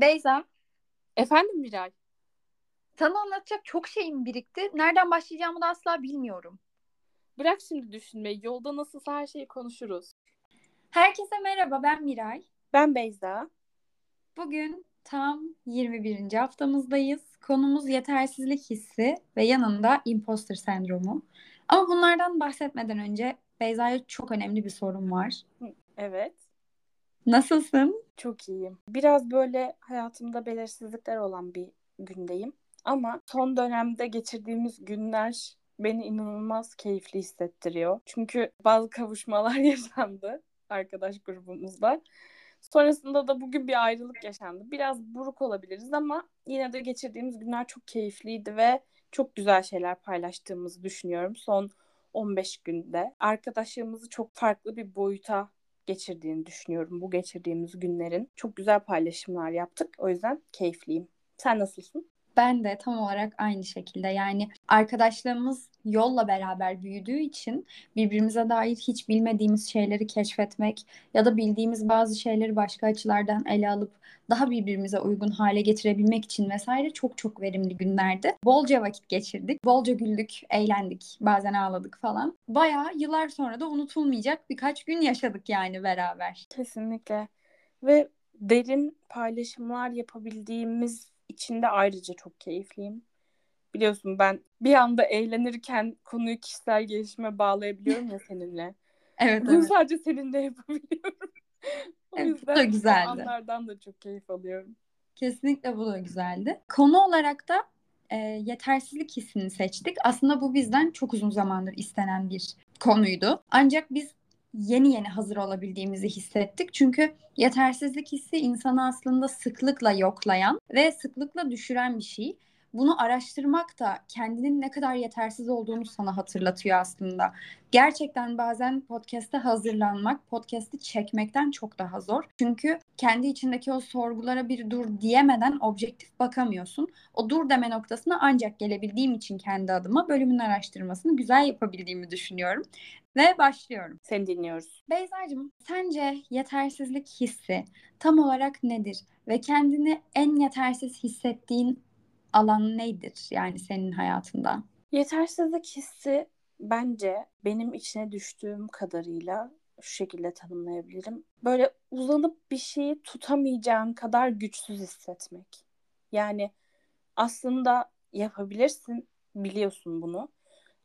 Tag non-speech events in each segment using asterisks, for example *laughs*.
Beyza, Efendim Miray? sana anlatacak çok şeyim birikti. Nereden başlayacağımı da asla bilmiyorum. Bırak şimdi düşünmeyi. Yolda nasılsa her şeyi konuşuruz. Herkese merhaba, ben Miray. Ben Beyza. Bugün tam 21. haftamızdayız. Konumuz yetersizlik hissi ve yanında imposter sendromu. Ama bunlardan bahsetmeden önce Beyza'ya çok önemli bir sorum var. Evet. Nasılsın? Çok iyiyim. Biraz böyle hayatımda belirsizlikler olan bir gündeyim. Ama son dönemde geçirdiğimiz günler beni inanılmaz keyifli hissettiriyor. Çünkü bazı kavuşmalar *laughs* yaşandı arkadaş grubumuzda. Sonrasında da bugün bir ayrılık yaşandı. Biraz buruk olabiliriz ama yine de geçirdiğimiz günler çok keyifliydi ve çok güzel şeyler paylaştığımızı düşünüyorum. Son 15 günde arkadaşlığımızı çok farklı bir boyuta geçirdiğini düşünüyorum bu geçirdiğimiz günlerin. Çok güzel paylaşımlar yaptık. O yüzden keyifliyim. Sen nasılsın? Ben de tam olarak aynı şekilde yani arkadaşlarımız yolla beraber büyüdüğü için birbirimize dair hiç bilmediğimiz şeyleri keşfetmek ya da bildiğimiz bazı şeyleri başka açılardan ele alıp daha birbirimize uygun hale getirebilmek için vesaire çok çok verimli günlerdi. Bolca vakit geçirdik, bolca güldük, eğlendik, bazen ağladık falan. Bayağı yıllar sonra da unutulmayacak birkaç gün yaşadık yani beraber. Kesinlikle. Ve derin paylaşımlar yapabildiğimiz için de ayrıca çok keyifliyim. Biliyorsun ben bir anda eğlenirken konuyu kişisel gelişime bağlayabiliyorum ya seninle. *laughs* Evet, Bunu evet. sadece seninle yapabiliyorum. o Evet, bu yüzden da o güzeldi. anlardan da çok keyif alıyorum. Kesinlikle bu da güzeldi. Konu olarak da e, yetersizlik hissini seçtik. Aslında bu bizden çok uzun zamandır istenen bir konuydu. Ancak biz yeni yeni hazır olabildiğimizi hissettik. Çünkü yetersizlik hissi insanı aslında sıklıkla yoklayan ve sıklıkla düşüren bir şey. Bunu araştırmak da kendinin ne kadar yetersiz olduğunu sana hatırlatıyor aslında. Gerçekten bazen podcast'e hazırlanmak, podcast'i çekmekten çok daha zor. Çünkü kendi içindeki o sorgulara bir dur diyemeden objektif bakamıyorsun. O dur deme noktasına ancak gelebildiğim için kendi adıma bölümün araştırmasını güzel yapabildiğimi düşünüyorum. Ve başlıyorum. Seni dinliyoruz. Beyza'cığım, sence yetersizlik hissi tam olarak nedir? Ve kendini en yetersiz hissettiğin alan nedir yani senin hayatında? Yetersizlik hissi bence benim içine düştüğüm kadarıyla şu şekilde tanımlayabilirim. Böyle uzanıp bir şeyi tutamayacağın kadar güçsüz hissetmek. Yani aslında yapabilirsin, biliyorsun bunu.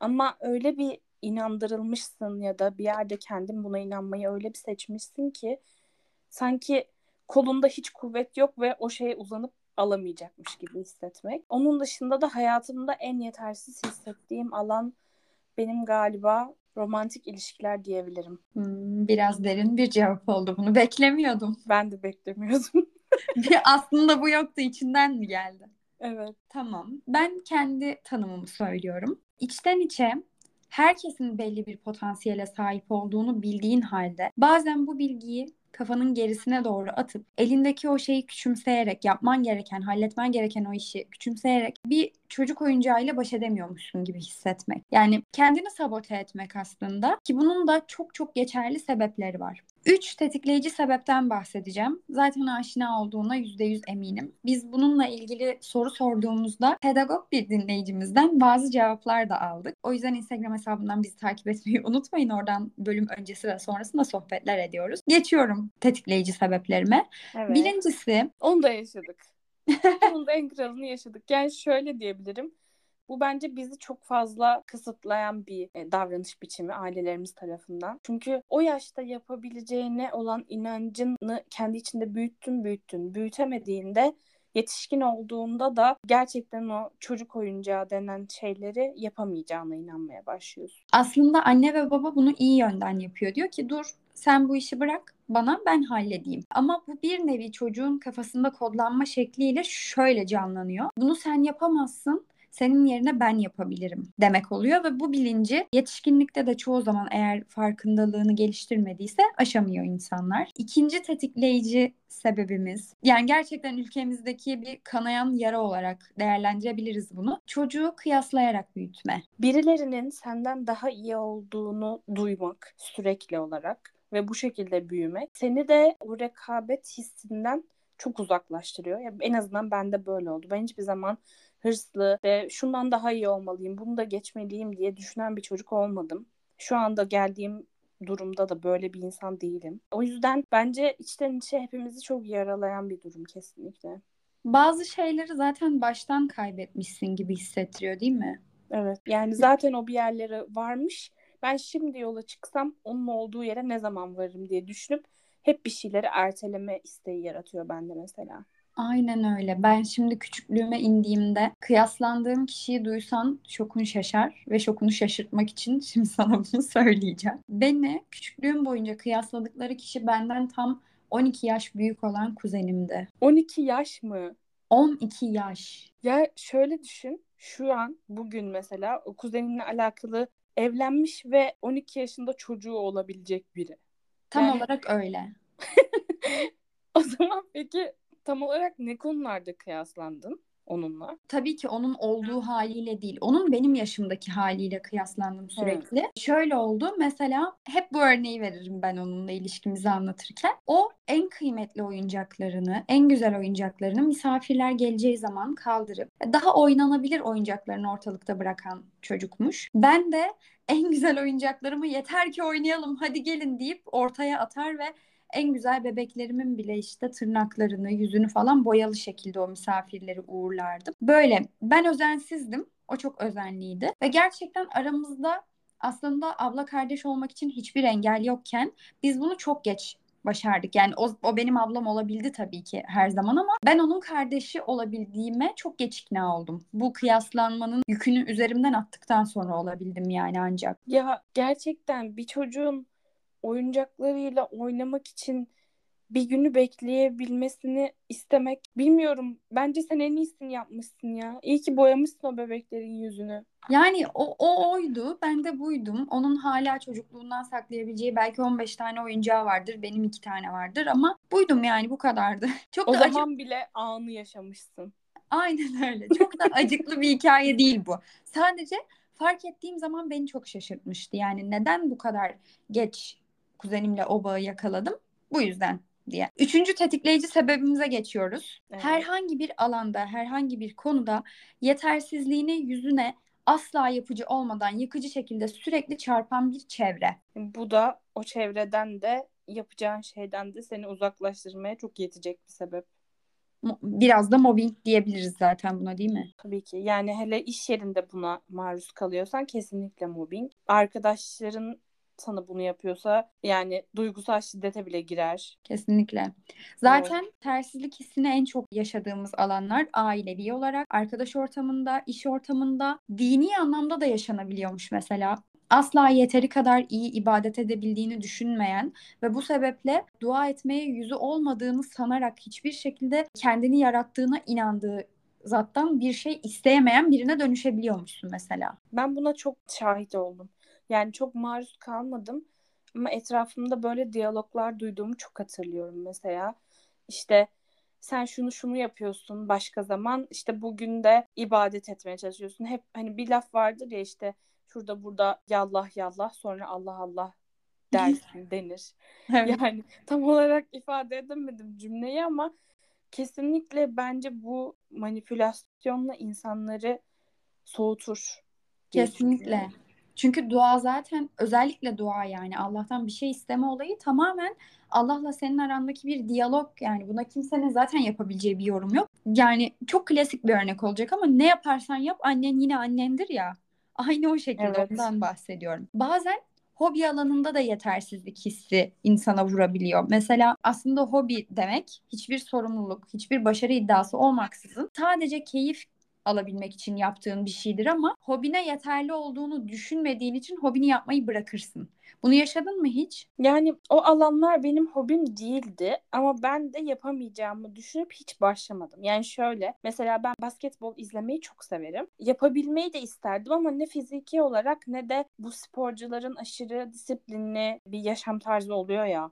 Ama öyle bir inandırılmışsın ya da bir yerde kendin buna inanmayı öyle bir seçmişsin ki sanki kolunda hiç kuvvet yok ve o şeye uzanıp alamayacakmış gibi hissetmek. Onun dışında da hayatımda en yetersiz hissettiğim alan benim galiba romantik ilişkiler diyebilirim. Hmm, biraz derin bir cevap oldu. Bunu beklemiyordum. *laughs* Ben de beklemiyordum. Aslında bu yoktu. içinden mi geldi? evet. Tamam. Ben kendi tanımımı söylüyorum. İçten içe herkesin belli bir potansiyele sahip olduğunu bildiğin halde bazen bu bilgiyi kafanın gerisine doğru atıp elindeki o şeyi küçümseyerek yapman gereken, halletmen gereken o işi küçümseyerek bir çocuk oyuncağıyla baş edemiyormuşsun gibi hissetmek. Yani kendini sabote etmek aslında ki bunun da çok çok geçerli sebepleri var. Üç tetikleyici sebepten bahsedeceğim. Zaten aşina olduğuna %100 eminim. Biz bununla ilgili soru sorduğumuzda pedagog bir dinleyicimizden bazı cevaplar da aldık. O yüzden Instagram hesabından bizi takip etmeyi *laughs* unutmayın. Oradan bölüm öncesi ve sonrasında sohbetler ediyoruz. Geçiyorum tetikleyici sebeplerime. Evet. Birincisi Onu da yaşadık. Onun da en kralını yaşadık. Yani şöyle diyebilirim. Bu bence bizi çok fazla kısıtlayan bir e, davranış biçimi ailelerimiz tarafından. Çünkü o yaşta yapabileceğine olan inancını kendi içinde büyüttün büyüttün. Büyütemediğinde yetişkin olduğunda da gerçekten o çocuk oyuncağı denen şeyleri yapamayacağına inanmaya başlıyorsun. aslında anne ve baba bunu iyi yönden yapıyor. Diyor ki dur sen bu işi bırak bana ben halledeyim. Ama bu bir nevi çocuğun kafasında kodlanma şekliyle şöyle canlanıyor. Bunu sen yapamazsın. Senin yerine ben yapabilirim demek oluyor ve bu bilinci yetişkinlikte de çoğu zaman eğer farkındalığını geliştirmediyse aşamıyor insanlar. İkinci tetikleyici sebebimiz yani gerçekten ülkemizdeki bir kanayan yara olarak değerlendirebiliriz bunu. Çocuğu kıyaslayarak büyütme. Birilerinin senden daha iyi olduğunu duymak sürekli olarak ve bu şekilde büyümek seni de o rekabet hissinden çok uzaklaştırıyor. Ya en azından bende böyle oldu. Ben hiçbir zaman hırslı ve şundan daha iyi olmalıyım, bunu da geçmeliyim diye düşünen bir çocuk olmadım. Şu anda geldiğim durumda da böyle bir insan değilim. O yüzden bence içten içe hepimizi çok yaralayan bir durum kesinlikle. Bazı şeyleri zaten baştan kaybetmişsin gibi hissettiriyor değil mi? Evet. Yani zaten o bir yerlere varmış. Ben şimdi yola çıksam onun olduğu yere ne zaman varırım diye düşünüp hep bir şeyleri erteleme isteği yaratıyor bende mesela. Aynen öyle. Ben şimdi küçüklüğüme indiğimde kıyaslandığım kişiyi duysan şokun şaşar ve şokunu şaşırtmak için *laughs* şimdi sana bunu söyleyeceğim. Beni küçüklüğüm boyunca kıyasladıkları kişi benden tam 12 yaş büyük olan kuzenimdi. 12 yaş mı? 12 yaş. Ya şöyle düşün. Şu an bugün mesela o kuzeninle alakalı evlenmiş ve 12 yaşında çocuğu olabilecek biri. Tam Yani- olarak öyle. *laughs* O zaman peki tam olarak ne konularda kıyaslandın onunla? Tabii ki onun olduğu haliyle değil. Onun benim yaşımdaki haliyle kıyaslandım sürekli. Şöyle oldu. Mesela hep bu örneği veririm ben onunla ilişkimizi anlatırken. O en kıymetli oyuncaklarını, en güzel oyuncaklarını misafirler geleceği zaman kaldırıp daha oynanabilir oyuncaklarını ortalıkta bırakan çocukmuş. Ben de en güzel oyuncaklarımı yeter ki oynayalım hadi gelin deyip ortaya atar ve en güzel bebeklerimin bile işte tırnaklarını, yüzünü falan boyalı şekilde o misafirleri uğurlardım. Böyle ben özensizdim. O çok özenliydi. Ve gerçekten aramızda aslında abla kardeş olmak için hiçbir engel yokken biz bunu çok geç başardık. Yani o, o benim ablam olabildi tabii ki her zaman ama ben onun kardeşi olabildiğime çok geç ikna oldum. Bu kıyaslanmanın yükünü üzerimden attıktan sonra olabildim yani ancak. Ya gerçekten bir çocuğun oyuncaklarıyla oynamak için bir günü bekleyebilmesini istemek bilmiyorum. Bence sen en iyisini yapmışsın ya. İyi ki boyamışsın o bebeklerin yüzünü. Yani o, o oydu, ben de buydum. Onun hala çocukluğundan saklayabileceği belki 15 tane oyuncağı vardır, benim iki tane vardır ama buydum yani bu kadardı. *laughs* Çok O da acı- zaman bile anı yaşamışsın. Aynen öyle. Çok da acıklı bir hikaye değil bu. Sadece fark ettiğim zaman beni çok şaşırtmıştı. Yani neden bu kadar geç kuzenimle o bağı yakaladım? Bu yüzden diye. Üçüncü tetikleyici sebebimize geçiyoruz. Evet. Herhangi bir alanda, herhangi bir konuda yetersizliğini yüzüne asla yapıcı olmadan yıkıcı şekilde sürekli çarpan bir çevre. Bu da o çevreden de yapacağın şeyden de seni uzaklaştırmaya çok yetecek bir sebep. Biraz da mobbing diyebiliriz zaten buna değil mi? Tabii ki. Yani hele iş yerinde buna maruz kalıyorsan kesinlikle mobbing. Arkadaşların sana bunu yapıyorsa yani duygusal şiddete bile girer. Kesinlikle. Zaten tersizlik hissini en çok yaşadığımız alanlar ailevi olarak, arkadaş ortamında, iş ortamında, dini anlamda da yaşanabiliyormuş mesela. Asla yeteri kadar iyi ibadet edebildiğini düşünmeyen ve bu sebeple dua etmeye yüzü olmadığını sanarak hiçbir şekilde kendini yarattığına inandığı zattan bir şey isteyemeyen birine dönüşebiliyormuşsun mesela. Ben buna çok şahit oldum. Yani çok maruz kalmadım ama etrafımda böyle diyaloglar duyduğumu çok hatırlıyorum mesela. İşte sen şunu şunu yapıyorsun başka zaman işte bugün de ibadet etmeye çalışıyorsun. Hep hani bir laf vardır ya işte şurada burada yallah yallah sonra Allah Allah *laughs* dersin denir. Yani tam olarak ifade edemedim cümleyi ama kesinlikle bence bu manipülasyonla insanları soğutur. Kesinlikle. düşünüyorum. Çünkü dua zaten özellikle dua yani Allah'tan bir şey isteme olayı tamamen Allah'la senin arandaki bir diyalog yani buna kimsenin zaten yapabileceği bir yorum yok. Yani çok klasik bir örnek olacak ama ne yaparsan yap annen yine annendir ya. Aynı o şekilde Evet. ondan bahsediyorum. Bazen hobi alanında da yetersizlik hissi insana vurabiliyor. Mesela aslında hobi demek hiçbir sorumluluk, hiçbir başarı iddiası olmaksızın sadece keyif alabilmek için yaptığın bir şeydir ama hobine yeterli olduğunu düşünmediğin için hobini yapmayı bırakırsın. Bunu yaşadın mı hiç? Yani o alanlar benim hobim değildi ama ben de yapamayacağımı düşünüp hiç başlamadım. Yani şöyle mesela ben basketbol izlemeyi çok severim. Yapabilmeyi de isterdim ama ne fiziki olarak ne de bu sporcuların aşırı disiplinli bir yaşam tarzı oluyor ya.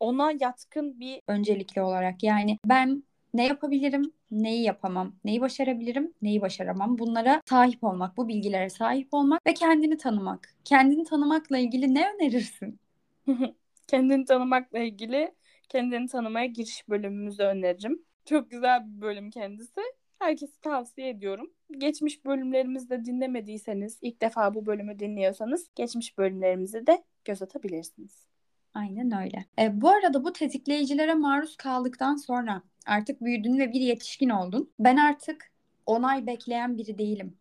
Ona yatkın bir Öncelikli olarak yani ben ne yapabilirim, neyi yapamam, neyi başarabilirim, neyi başaramam. Bunlara sahip olmak, bu bilgilere sahip olmak ve kendini tanımak. Kendini tanımakla ilgili ne önerirsin? *laughs* Kendini tanımakla ilgili kendini tanımaya giriş bölümümüzü öneririm. Çok güzel bir bölüm kendisi. Herkese tavsiye ediyorum. Geçmiş bölümlerimizde dinlemediyseniz, ilk defa bu bölümü dinliyorsanız geçmiş bölümlerimizi de göz atabilirsiniz. Aynen öyle. E, bu arada bu tetikleyicilere maruz kaldıktan sonra artık büyüdün ve bir yetişkin oldun. Ben artık onay bekleyen biri değilim.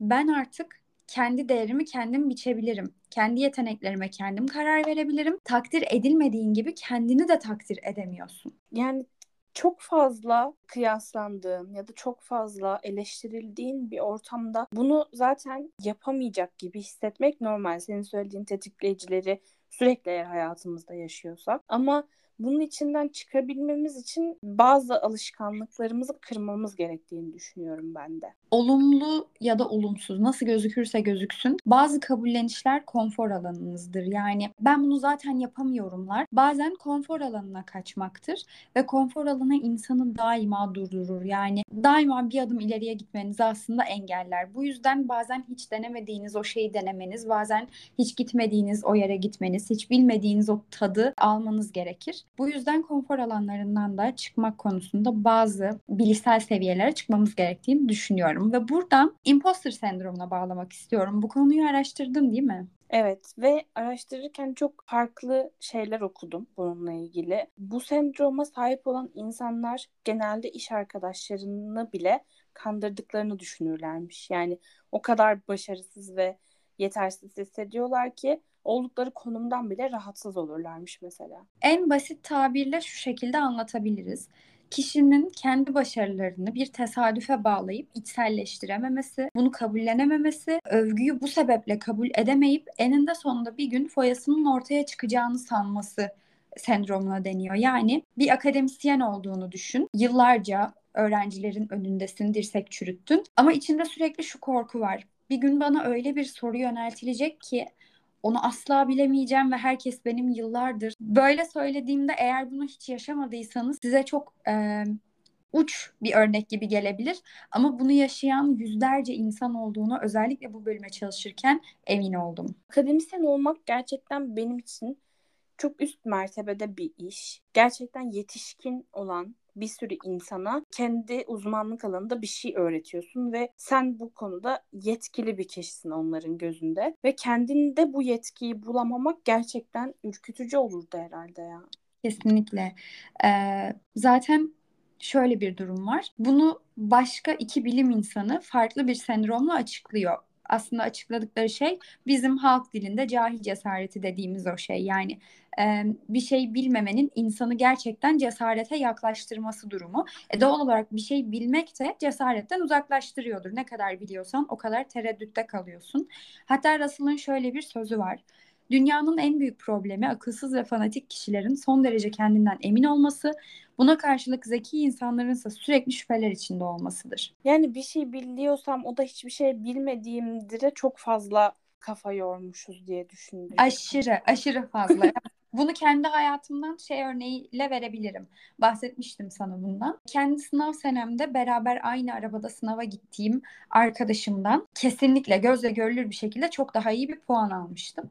Ben artık kendi değerimi kendim biçebilirim. Kendi yeteneklerime kendim karar verebilirim. Takdir edilmediğin gibi kendini de takdir edemiyorsun. Yani çok fazla kıyaslandığın ya da çok fazla eleştirildiğin bir ortamda bunu zaten yapamayacak gibi hissetmek normal. Senin söylediğin tetikleyicileri sürekli eğer hayatımızda yaşıyorsak. Ama bunun içinden çıkabilmemiz için bazı alışkanlıklarımızı kırmamız gerektiğini düşünüyorum ben de. Olumlu ya da olumsuz nasıl gözükürse gözüksün bazı kabullenişler konfor alanınızdır. Yani ben bunu zaten yapamıyorumlar. Bazen konfor alanına kaçmaktır ve konfor alanı insanı daima durdurur. Yani daima bir adım ileriye gitmenizi aslında engeller. Bu yüzden bazen hiç denemediğiniz o şeyi denemeniz, bazen hiç gitmediğiniz o yere gitmeniz, hiç bilmediğiniz o tadı almanız gerekir. Bu yüzden konfor alanlarından da çıkmak konusunda bazı bilişsel seviyelere çıkmamız gerektiğini düşünüyorum. Ve buradan imposter sendromuna bağlamak istiyorum. Bu konuyu araştırdın değil mi? Evet ve araştırırken çok farklı şeyler okudum bununla ilgili. Bu sendroma sahip olan insanlar genelde iş arkadaşlarını bile kandırdıklarını düşünürlermiş. Yani o kadar başarısız ve yetersiz hissediyorlar ki oldukları konumdan bile rahatsız olurlarmış mesela. En basit tabirle şu şekilde anlatabiliriz. Kişinin kendi başarılarını bir tesadüfe bağlayıp içselleştirememesi, bunu kabullenememesi, övgüyü bu sebeple kabul edemeyip eninde sonunda bir gün foyasının ortaya çıkacağını sanması sendromuna deniyor. Yani bir akademisyen olduğunu düşün. Yıllarca öğrencilerin önündesin, dirsek çürüttün. Ama içinde sürekli şu korku var. Bir gün bana öyle bir soru yöneltilecek ki onu asla bilemeyeceğim ve herkes benim yıllardır. Böyle söylediğimde eğer bunu hiç yaşamadıysanız size çok e, uç bir örnek gibi gelebilir. Ama bunu yaşayan yüzlerce insan olduğunu özellikle bu bölüme çalışırken emin oldum. Akademisyen olmak gerçekten benim için çok üst mertebede bir iş. Gerçekten yetişkin olan bir sürü insana kendi uzmanlık alanında bir şey öğretiyorsun ve sen bu konuda yetkili bir kişisin onların gözünde ve kendinde bu yetkiyi bulamamak gerçekten ürkütücü olurdu herhalde ya. Kesinlikle. Ee, zaten şöyle bir durum var. Bunu başka iki bilim insanı farklı bir sendromla açıklıyor aslında açıkladıkları şey bizim halk dilinde cahil cesareti dediğimiz o şey. Yani e, bir şey bilmemenin insanı gerçekten cesarete yaklaştırması durumu. E, doğal olarak bir şey bilmek de cesaretten uzaklaştırıyordur. Ne kadar biliyorsan o kadar tereddütte kalıyorsun. Hatta Russell'ın şöyle bir sözü var. Dünyanın en büyük problemi akılsız ve fanatik kişilerin son derece kendinden emin olması, buna karşılık zeki insanların ise sürekli şüpheler içinde olmasıdır. Yani bir şey biliyorsam o da hiçbir şey bilmediğimdire çok fazla kafa yormuşuz diye düşündüm. Aşırı, aşırı fazla. *laughs* Bunu kendi hayatımdan şey örneğiyle verebilirim. Bahsetmiştim sana bundan. Kendi sınav senemde beraber aynı arabada sınava gittiğim arkadaşımdan kesinlikle gözle görülür bir şekilde çok daha iyi bir puan almıştım.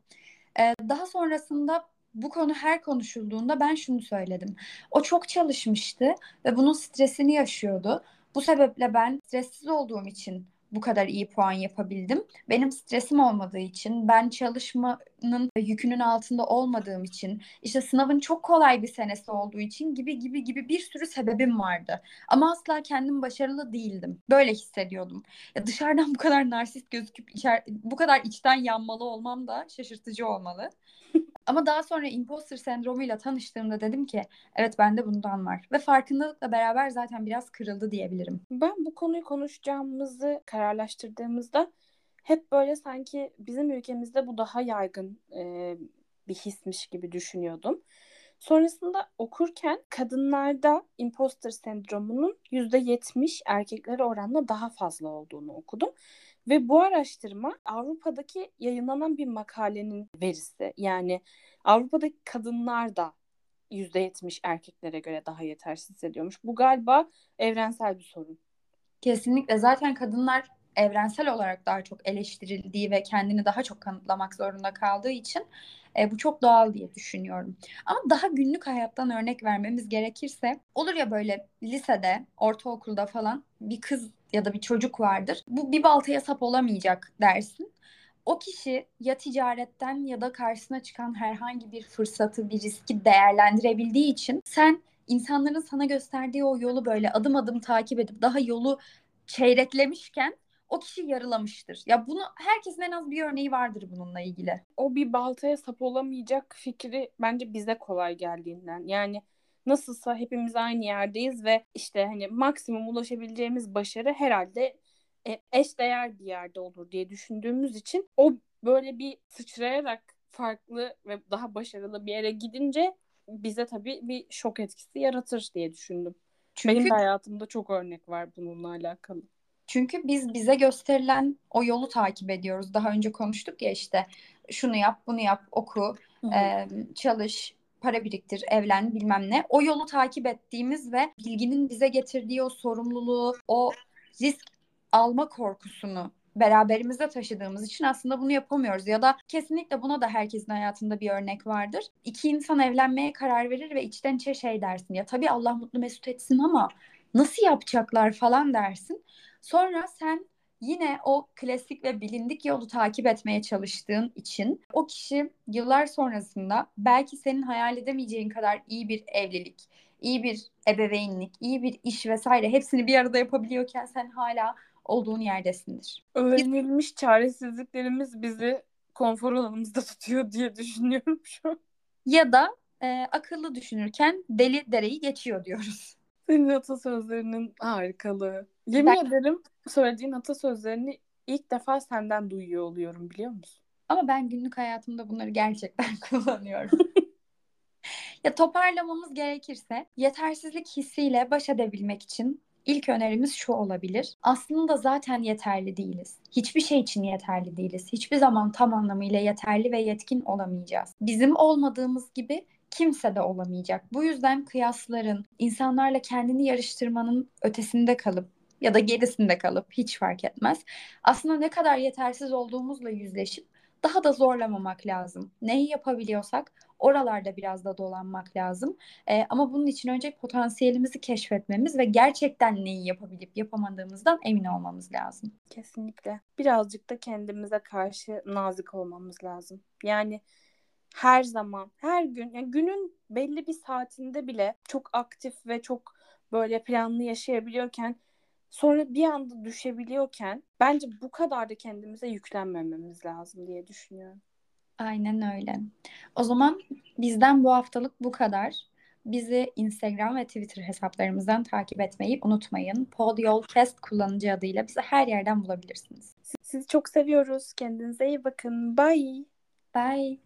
Ee, daha sonrasında bu konu her konuşulduğunda ben şunu söyledim. O çok çalışmıştı ve bunun stresini yaşıyordu. Bu sebeple ben stressiz olduğum için bu kadar iyi puan yapabildim. Benim stresim olmadığı için, ben çalışmanın yükünün altında olmadığım için, işte sınavın çok kolay bir senesi olduğu için gibi gibi gibi bir sürü sebebim vardı. Ama asla kendim başarılı değildim. Böyle hissediyordum. Ya dışarıdan bu kadar narsist gözüküp içer, bu kadar içten yanmalı olmam da şaşırtıcı olmalı. Ama daha sonra imposter sendromuyla tanıştığımda dedim ki evet bende bundan var. Ve farkındalıkla beraber zaten biraz kırıldı diyebilirim. Ben bu konuyu konuşacağımızı kararlaştırdığımızda hep böyle sanki bizim ülkemizde bu daha yaygın e, bir hismiş gibi düşünüyordum. Sonrasında okurken kadınlarda imposter sendromunun %70 erkeklere oranla daha fazla olduğunu okudum. Ve bu araştırma Avrupa'daki yayınlanan bir makalenin verisi. Yani Avrupa'daki kadınlar da %70 erkeklere göre daha yetersiz hissediyormuş. Bu galiba evrensel bir sorun. Kesinlikle. Zaten kadınlar evrensel olarak daha çok eleştirildiği ve kendini daha çok kanıtlamak zorunda kaldığı için e, bu çok doğal diye düşünüyorum. Ama daha günlük hayattan örnek vermemiz gerekirse olur ya böyle lisede, ortaokulda falan bir kız ya da bir çocuk vardır. Bu bir baltaya sap olamayacak dersin. O kişi ya ticaretten ya da karşısına çıkan herhangi bir fırsatı, bir riski değerlendirebildiği için sen insanların sana gösterdiği o yolu böyle adım adım takip edip daha yolu çeyreklemişken o kişi yarılamıştır. Ya bunu herkesin en az bir örneği vardır bununla ilgili. O bir baltaya sap olamayacak fikri bence bize kolay geldiğinden. Yani nasılsa hepimiz aynı yerdeyiz ve işte hani maksimum ulaşabileceğimiz başarı herhalde e, eş değer bir yerde olur diye düşündüğümüz için o böyle bir sıçrayarak farklı ve daha başarılı bir yere gidince bize tabii bir şok etkisi yaratır diye düşündüm. Çünkü, Benim de hayatımda çok örnek var bununla alakalı. Çünkü biz bize gösterilen o yolu takip ediyoruz. Daha önce konuştuk ya işte şunu yap, bunu yap, oku, e, çalış, para biriktir, evlen bilmem ne. O yolu takip ettiğimiz ve bilginin bize getirdiği o sorumluluğu, o risk alma korkusunu beraberimizde taşıdığımız için aslında bunu yapamıyoruz. Ya da kesinlikle buna da herkesin hayatında bir örnek vardır. İki insan evlenmeye karar verir ve içten içe şey dersin. Ya tabii Allah mutlu mesut etsin ama nasıl yapacaklar falan dersin. Sonra sen yine o klasik ve bilindik yolu takip etmeye çalıştığın için o kişi yıllar sonrasında belki senin hayal edemeyeceğin kadar iyi bir evlilik, iyi bir ebeveynlik, iyi bir iş vesaire hepsini bir arada yapabiliyorken sen hala olduğun yerdesindir. Öğrenilmiş çaresizliklerimiz bizi konfor alanımızda tutuyor diye düşünüyorum şu an. Ya da e, akıllı düşünürken deli dereyi geçiyor diyoruz. Senin atasözlerinin harikalığı. Yemin ben... ederim söylediğin atasözlerini ilk defa senden duyuyor oluyorum biliyor musun? Ama ben günlük hayatımda bunları gerçekten *laughs* kullanıyorum. *laughs* ya toparlamamız gerekirse yetersizlik hissiyle baş edebilmek için İlk önerimiz şu olabilir. Aslında zaten yeterli değiliz. Hiçbir şey için yeterli değiliz. Hiçbir zaman tam anlamıyla yeterli ve yetkin olamayacağız. Bizim olmadığımız gibi kimse de olamayacak. Bu yüzden kıyasların, insanlarla kendini yarıştırmanın ötesinde kalıp ya da gerisinde kalıp hiç fark etmez. Aslında ne kadar yetersiz olduğumuzla yüzleşip daha da zorlamamak lazım. Neyi yapabiliyorsak oralarda biraz da dolanmak lazım. E, ama bunun için önce potansiyelimizi keşfetmemiz ve gerçekten neyi yapabilip yapamadığımızdan emin olmamız lazım. Kesinlikle. Birazcık da kendimize karşı nazik olmamız lazım. Yani her zaman, her gün, yani günün belli bir saatinde bile çok aktif ve çok böyle planlı yaşayabiliyorken sonra bir anda düşebiliyorken bence bu kadar da kendimize yüklenmememiz lazım diye düşünüyorum. Aynen öyle. O zaman bizden bu haftalık bu kadar. Bizi Instagram ve Twitter hesaplarımızdan takip etmeyi unutmayın. Podyolcast kullanıcı adıyla bizi her yerden bulabilirsiniz. Sizi çok seviyoruz. Kendinize iyi bakın. Bye. Bye.